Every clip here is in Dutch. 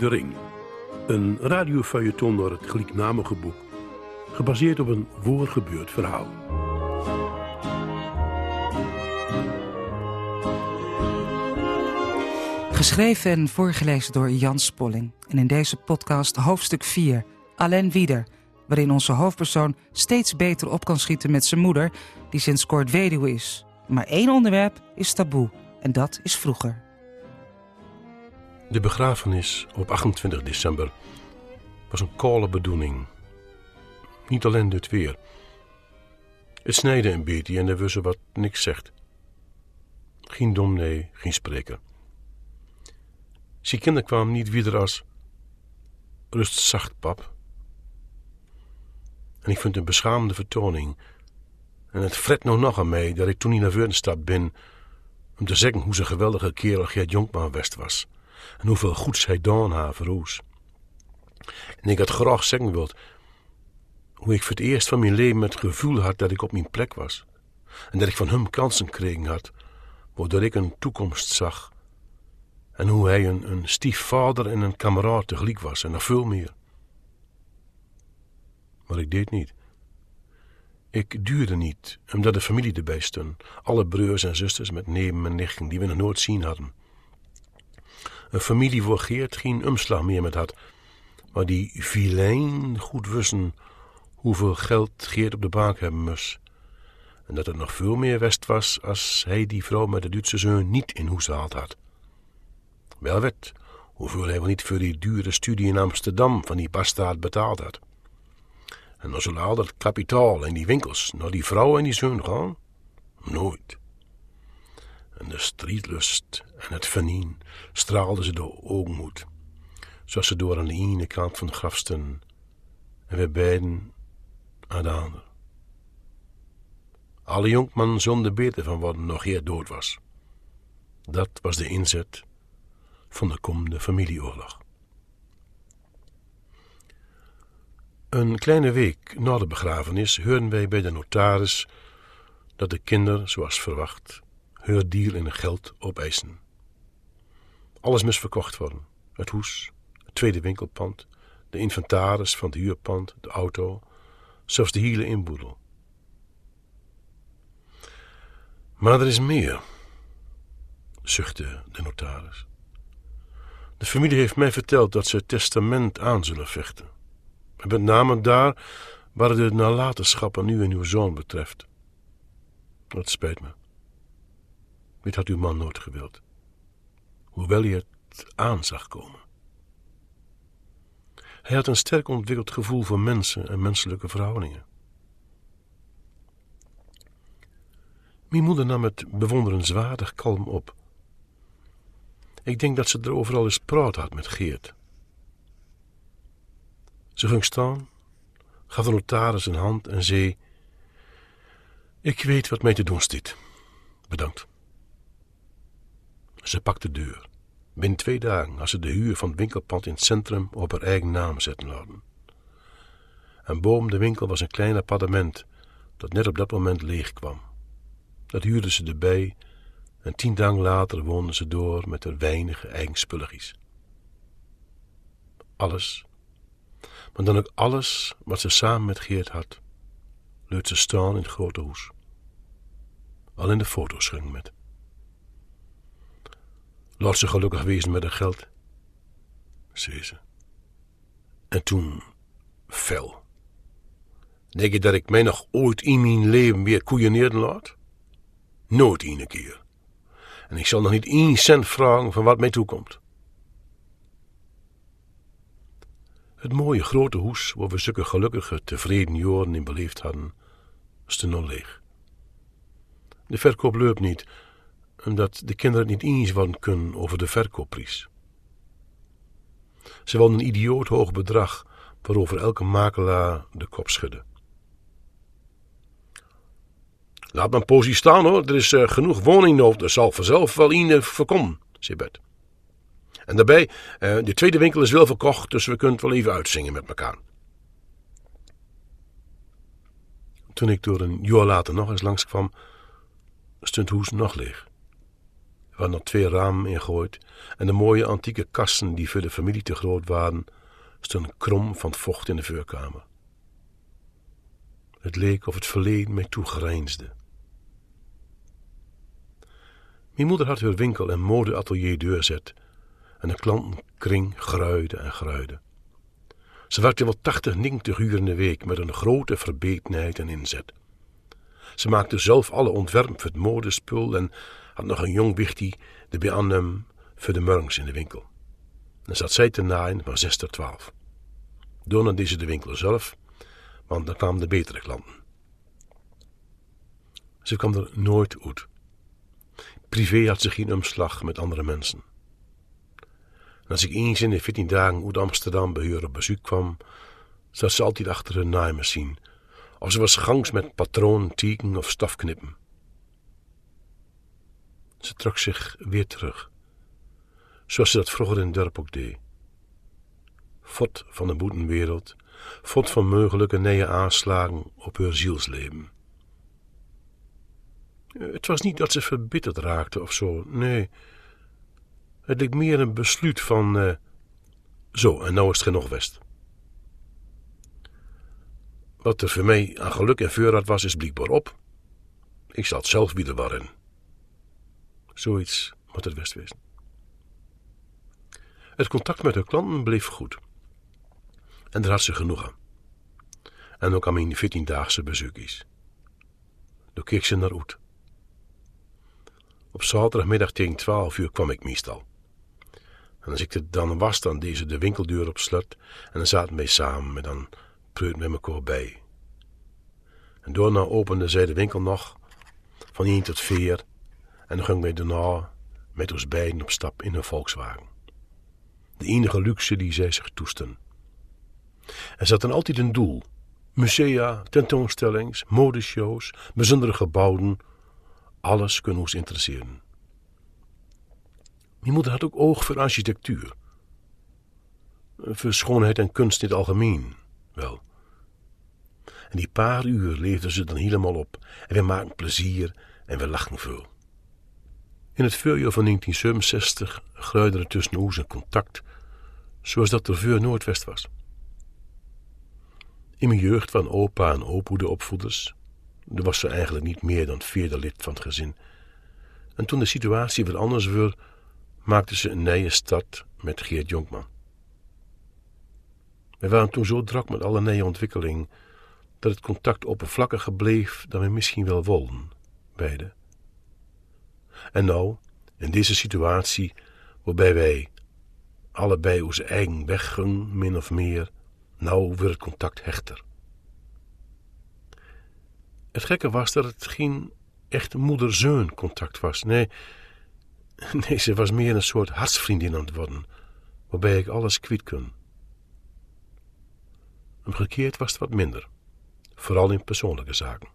De Ring. Een radiofeuilleton door het gelijknamige boek. Gebaseerd op een voorgebeurd verhaal. Geschreven en voorgelezen door Jan Spolling. En in deze podcast hoofdstuk 4, Alain Wieder... waarin onze hoofdpersoon steeds beter op kan schieten met zijn moeder... die sinds kort weduwe is. Maar één onderwerp is taboe, en dat is vroeger. De begrafenis op 28 december was een koude bedoeling. Niet alleen dit weer. Het snijde een beetje en er was wat niks zegt. Geen domnee, geen spreker. Zijn kinderen kwamen niet weer als rust zacht, pap. En ik vind het een beschaamde vertoning. En het fret nou nog aan mij dat ik toen niet naar Wurdenstad ben om te zeggen hoe ze geweldige kerel Gert Jonkman West was en hoeveel goeds hij dan haar. En ik had graag zeggen wild hoe ik voor het eerst van mijn leven het gevoel had dat ik op mijn plek was. En dat ik van hem kansen gekregen had, waardoor ik een toekomst zag. En hoe hij een, een stiefvader en een kameraad tegelijk was en nog veel meer. Maar ik deed niet. Ik duurde niet, omdat de familie erbij stond. Alle broers en zusters met neven en nichten die we nog nooit zien hadden. Een familie waar Geert geen omslag meer met had. Maar die vilein goed wisten hoeveel geld Geert op de bank hebben moest. En dat het nog veel meer west was als hij die vrouw met de Duitse zoon niet in huis gehaald had. Wel werd, hoeveel hij wel niet voor die dure studie in Amsterdam van die bastaard betaald had. En dan zullen al dat kapitaal en die winkels naar die vrouw en die zoon gaan? Nooit. En de strijdlust en het venien straalden ze door oogmoed, zoals ze door aan de ene kant van de en we beiden aan de andere. Alle jonkman zonder beter van wat nog eer dood was. Dat was de inzet van de komende familieoorlog. Een kleine week na de begrafenis hoorden wij bij de notaris dat de kinderen, zoals verwacht, deal in geld opeisen. Alles moest verkocht worden: het hoes, het tweede winkelpand, de inventaris van het huurpand, de auto, zelfs de hele inboedel. Maar er is meer, zuchtte de notaris. De familie heeft mij verteld dat ze het testament aan zullen vechten. Met name daar waar de nalatenschappen nu en uw zoon betreft. Dat spijt me. Dit had uw man nooit gewild. Hoewel hij het aan zag komen. Hij had een sterk ontwikkeld gevoel voor mensen en menselijke verhoudingen. Mijn moeder nam het bewonderenswaardig kalm op. Ik denk dat ze er overal eens praat had met Geert. Ze ging staan, gaf de notaris een hand en zei: Ik weet wat mij te doen stiet. Bedankt. Ze pakte de deur. Binnen twee dagen had ze de huur van het winkelpand in het centrum op haar eigen naam zetten laten. En boven de winkel was een klein appartement dat net op dat moment leeg kwam. Dat huurde ze erbij en tien dagen later woonde ze door met haar weinige eigen spulletjes. Alles, maar dan ook alles wat ze samen met Geert had, leut ze staan in het grote hoes. Al in de foto's ging met. Laat ze gelukkig wezen met haar geld, zei ze. En toen fel. Denk je dat ik mij nog ooit in mijn leven weer koeieneerden laat? Nooit een keer. En ik zal nog niet één cent vragen van wat mij toekomt. Het mooie grote hoes waar we zulke gelukkige, tevreden jaren in beleefd hadden, stond nog leeg. De verkoop loopt niet, omdat de kinderen niet eens worden kunnen over de verkoopprijs. Ze wilden een idioot hoog bedrag waarover elke makelaar de kop schudde. Laat mijn posie staan hoor, er is uh, genoeg woningnood, er zal vanzelf wel een uh, voorkomen, zei Bert. En daarbij, uh, de tweede winkel is wel verkocht, dus we kunnen het wel even uitzingen met elkaar. Toen ik door een jaar later nog eens langskwam, stond hoes nog leeg hadden er twee ramen ingegooid en de mooie antieke kassen die voor de familie te groot waren, stonden krom van vocht in de vuurkamer. Het leek of het verleden mij toegrijnsde. Mijn moeder had haar winkel en modeatelier deurzet en de klantenkring gruide en gruide. Ze werkte wel 80, 90 uur in de week met een grote verbetenheid en inzet. Ze maakte zelf alle ontwerpen voor het modespul en had nog een jong wichtie de hem voor de murgs in de winkel. Dan zat zij te naaien van 6 tot 12. Daarna deed ze de winkel zelf, want dan kwamen de betere klanten. Ze kwam er nooit uit. Privé had ze geen omslag met andere mensen. En als ik eens in de 14 dagen uit Amsterdam bij op bezoek kwam, zat ze altijd achter een naaimachine, of ze was gangs met patroon, tieken of stafknippen. Ze trok zich weer terug, zoals ze dat vroeger in het dorp ook deed. Fot van de boetenwereld, fot van mogelijke nieuwe aanslagen op haar zielsleven. Het was niet dat ze verbitterd raakte of zo, nee. Het leek meer een besluit van, uh, zo, en nou is het genoeg west. Wat er voor mij aan geluk en voorraad was, is blijkbaar op. Ik zal het zelf weer waarin. Zoiets moet het best wezen. Het contact met haar klanten bleef goed. En daar had ze genoeg aan. En ook aan mijn 14-daagse bezoekjes. Toen keek ze naar uit. Op zaterdagmiddag tegen 12 uur kwam ik meestal. En als ik er dan was, dan deed ze de winkeldeur op slot en dan zaten wij samen met dan preut met elkaar bij. En daarna opende zij de winkel nog, van 1 tot 4, en gingen wij daarna met ons beiden op stap in een Volkswagen. De enige luxe die zij zich toesten. En ze hadden altijd een doel. Musea, tentoonstellings, modeshows, bijzondere gebouwen. Alles kon ons interesseren. Mijn moeder had ook oog voor architectuur. Voor schoonheid en kunst in het algemeen, wel. En die paar uur leefden ze dan helemaal op. En we maakten plezier en we lachten veel. In het voorjaar van 1967 gruide er tussen ons een contact, zoals dat er voor Noordwest was. In mijn jeugd van opa en opa de opvoeders. Er was ze eigenlijk niet meer dan vierde lid van het gezin. En toen de situatie weer anders werd, maakte ze een nieuwe stad met Geert Jonkman. We waren toen zo druk met alle nieuwe ontwikkeling dat het contact oppervlakkiger bleef dan we misschien wel wilden, beide. En nou, in deze situatie, waarbij wij allebei onze eigen weg min of meer, nou werd het contact hechter. Het gekke was dat het geen echt moeder-zoon contact was. Nee, nee, ze was meer een soort hartsvriendin aan het worden, waarbij ik alles kwijt kon. Omgekeerd was het wat minder, vooral in persoonlijke zaken.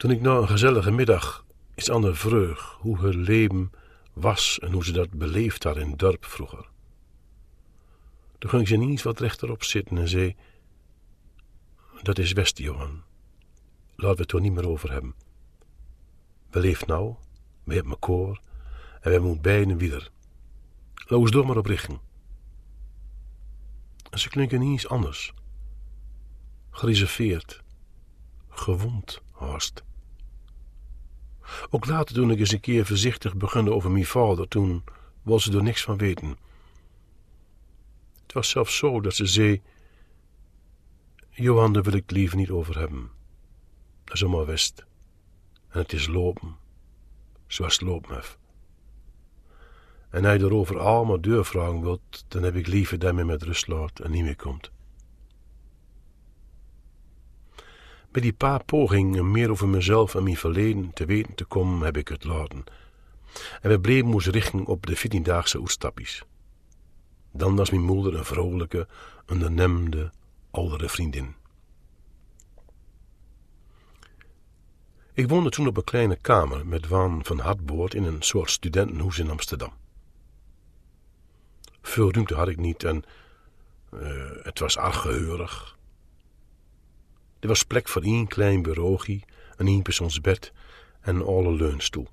Toen ik na een gezellige middag iets aan vreug hoe haar leven was en hoe ze dat beleefd had in dorp vroeger. Toen ging ze niet wat rechterop zitten en zei: Dat is West, Johan. Laten we het er niet meer over hebben. We leven nou, we hebben koor en we moeten beiden weer. Laat ons door maar op richten. En ze klinken iets anders. Gereserveerd, gewond, haast. Ook later toen ik eens een keer voorzichtig begon over mijn vader, toen was ze er niks van weten. Het was zelfs zo dat ze zei: Johan, daar wil ik het liever niet over hebben. Dat is allemaal west. En het is lopen, zoals het lopen heeft. En hij erover allemaal deurvragen wilt, dan heb ik liever dat hij met rust laat en niet meer komt. Bij die paar pogingen meer over mezelf en mijn verleden te weten te komen, heb ik het laten. En we bleven ons richten op de 14-daagse oestappies. Dan was mijn moeder een vrolijke, ondernemende, oudere vriendin. Ik woonde toen op een kleine kamer met Waan van Hartboord in een soort studentenhoes in Amsterdam. Veel ruimte had ik niet en uh, het was erg geheurig. Er was plek voor één klein bureaugie, een eenpersoonsbed en een leunstoel.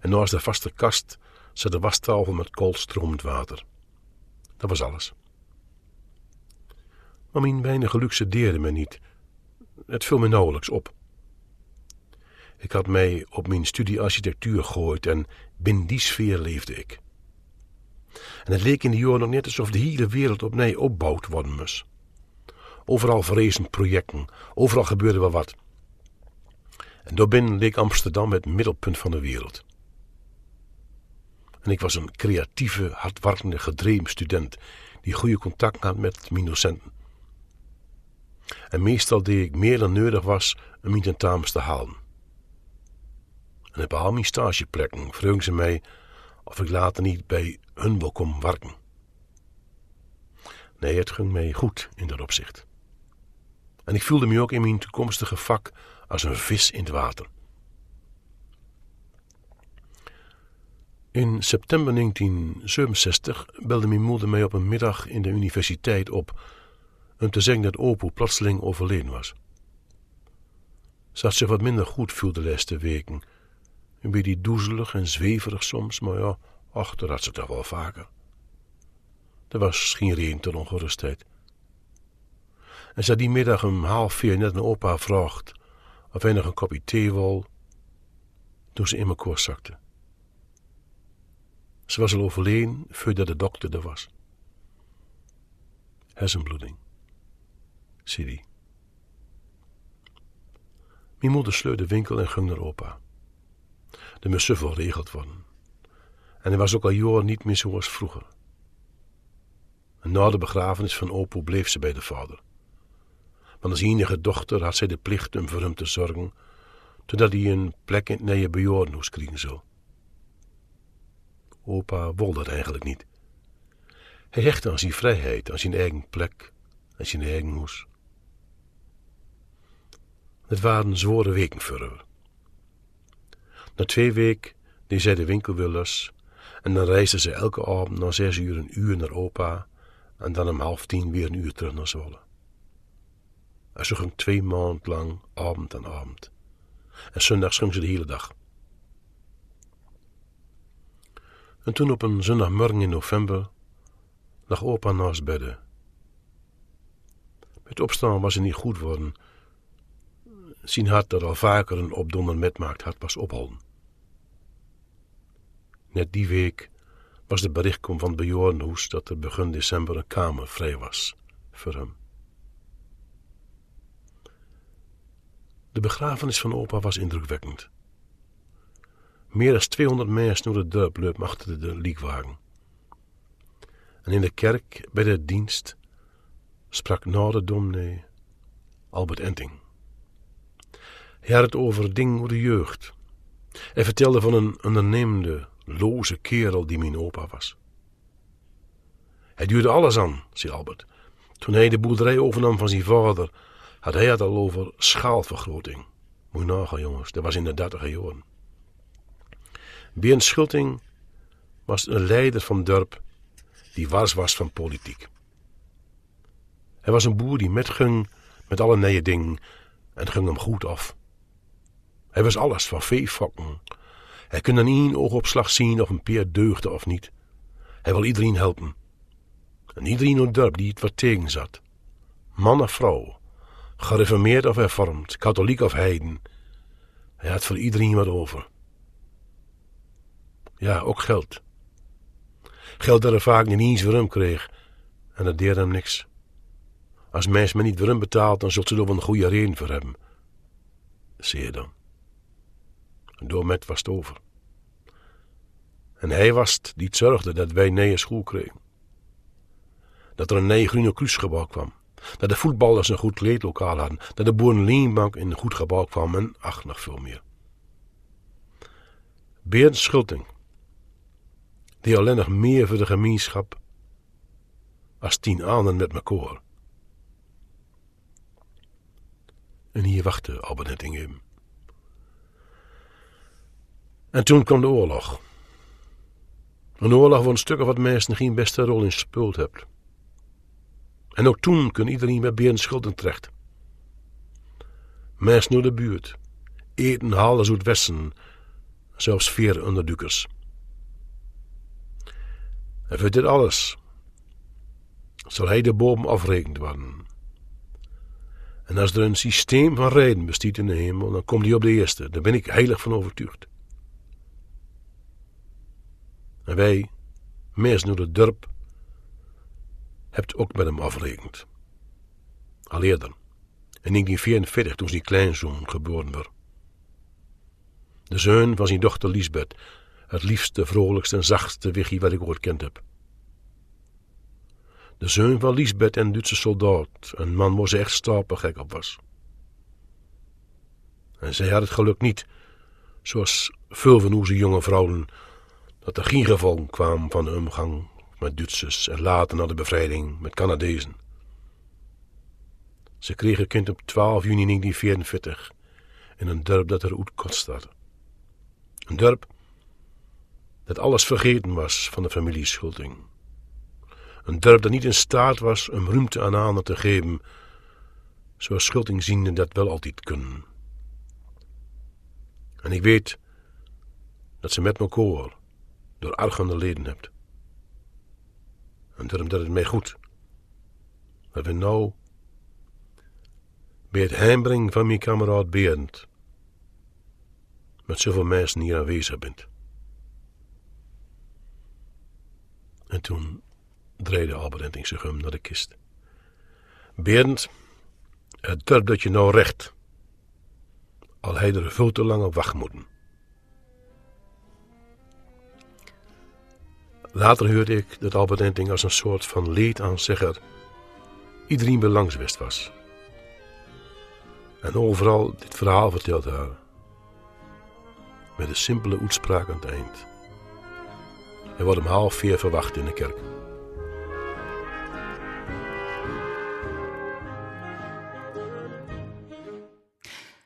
En naast de vaste kast zat de wastafel met koolstromend water. Dat was alles. Maar mijn weinige luxe deerde me niet. Het viel me nauwelijks op. Ik had mij op mijn studie architectuur gegooid en binnen die sfeer leefde ik. En het leek in die jaren nog net alsof de hele wereld opnieuw opbouwd worden moest. Overal verrezen projecten, overal gebeurde wel wat. En daarbinnen leek Amsterdam het middelpunt van de wereld. En ik was een creatieve, hardwerkende, gedreven student die goede contacten had met mijn docenten. En meestal deed ik meer dan nodig was om mijn tentamens te halen. En op al mijn stageplekken vroegen ze mij of ik later niet bij hun wil komen werken. Nee, het ging mij goed in dat opzicht. En ik voelde me ook in mijn toekomstige vak als een vis in het water. In september 1967 belde mijn moeder mij op een middag in de universiteit op om te zeggen dat Opo plotseling overleden was. Ze had zich wat minder goed voelde de laatste weken. Een beetje doezelig en zweverig soms, maar ja, ach, dat had ze toch wel vaker. Er was geen reden tot ongerustheid. En ze die middag om half vier net een opa vraagt of hij nog een kopje thee wil, toen ze in mijn koers zakte. Ze was al overleden voordat de dokter er was. Hersenbloeding. Zie die. Mijn moeder sleurde de winkel en ging naar opa. De moest zoveel regeld worden. En hij was ook al jaren niet meer zoals vroeger. En na de begrafenis van opa bleef ze bij de vader. Want als enige dochter had zij de plicht om voor hem te zorgen, totdat hij een plek in het nieuwe krijgen zou. Opa wilde dat eigenlijk niet. Hij hechtte aan zijn vrijheid, aan zijn eigen plek, aan zijn eigen huis. Het waren zware weken voor. Na twee weken deed zij de winkel en dan reisde ze elke avond na zes uur een uur naar opa en dan om half tien weer een uur terug naar Zwolle. En ze ging twee maanden lang, avond aan avond. En zondags ging ze de hele dag. En toen op een zondagmorgen in november lag opa naast bedden. Met opstaan was hij niet goed worden. Zijn hart dat al vaker een opdonder metmaakt had was opholden. Net die week was de bericht kom van het bejaardenhuis dat er begin december een kamer vrij was voor hem. De begrafenis van opa was indrukwekkend. Meer dan 200 mensen door de dorp achter de liekwagen. En in de kerk bij de dienst sprak na de dominee Albert Enting. Hij had het over dingen over de jeugd. Hij vertelde van een ondernemende, loze kerel die mijn opa was. Hij duurde alles aan, zei Albert. Toen hij de boerderij overnam van zijn vader, had hij het al over schaalvergroting. Moet je nagaan, jongens, dat was in de dertiger jaren. Bernd Schulting was een leider van dorp die wars was van politiek. Hij was een boer die metging met alle nieuwe dingen en ging hem goed af. Hij was alles van veefokken. Hij kon aan één oogopslag zien of een peer deugde of niet. Hij wil iedereen helpen. En iedereen in het dorp die het wat tegen zat. Man of vrouw, gereformeerd of hervormd, katholiek of heiden. Hij had voor iedereen wat over. Ja, ook geld. Geld dat hij vaak niet eens voor hem kreeg. En dat deed hem niks. Als mensen me niet voor hem betaalt, dan zult ze er wel een goede reden voor hebben. Zie je dan. En door met was het over. En hij was het die zorgde dat wij een school kregen. Dat er een nieuw groene kruisgebouw kwam. Dat de voetballers een goed kleedlokaal hadden. Dat de boerenleenbank in een goed gebouw kwam en ach, nog veel meer. Bernd Schulting die alleen nog meer voor de gemeenschap als tien anderen met mekaar. En hier wachtte Albert Nettingham. En toen kwam de oorlog. Een oorlog waar een stuk of wat mensen geen beste rol in gespeeld hebben. En ook toen kon iedereen met Berend schulden terecht. Mensen naar de buurt, eten halen uit wessen, zelfs vier onderdukers. En voor dit alles zal hij de boom afrekend worden. En als er een systeem van reden bestaat in de hemel, dan komt hij op de eerste. Daar ben ik heilig van overtuigd. En wij, mensen door het dorp, hebt ook met hem afrekend. Al eerder, in 1944, toen zijn kleinzoon geboren werd. De zoon van zijn dochter Lisbeth, het liefste, vrolijkste en zachtste wichie wat ik ooit kend heb. De zoon van Lisbeth en Duitse soldaat, een man waar ze echt stapelgek op was. En zij had het geluk niet, zoals veel van onze jonge vrouwen, dat er geen gevolg kwam van de omgang met Duitsers en later na de bevrijding met Canadezen. Ze kreeg een kind op 12 juni 1944 in een dorp dat er Oetkot staat. Een dorp dat alles vergeten was van de familie Schulting. Een dorp dat niet in staat was om ruimte aan anderen te geven, zoals Schulting ziende dat wel altijd kunnen. En ik weet dat ze met elkaar door argende leden hebt. En daarom dat het mij goed dat we nou bij het heimbrengen van mijn kameraad Berend met zoveel mensen hier aanwezig bent. En toen draaide Albert zich om naar de kist. Berend, het durft dat je nou recht, al hij er veel te lang op wacht moeten. Later hoorde ik dat Albert Enting als een soort van leedaanzegger iedereen belangswest was. En overal dit verhaal verteld haar. Met een simpele uitspraak aan het eind. Hij wordt om half vier verwacht in de kerk.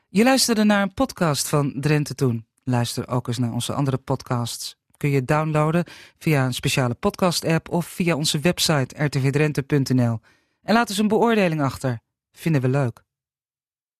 Je luisterde naar een podcast van Drenthe Toen. Luister ook eens naar onze andere podcasts. Kun je downloaden via een speciale podcast-app of via onze website rtvdrenthe.nl. En laat eens een beoordeling achter. Vinden we leuk.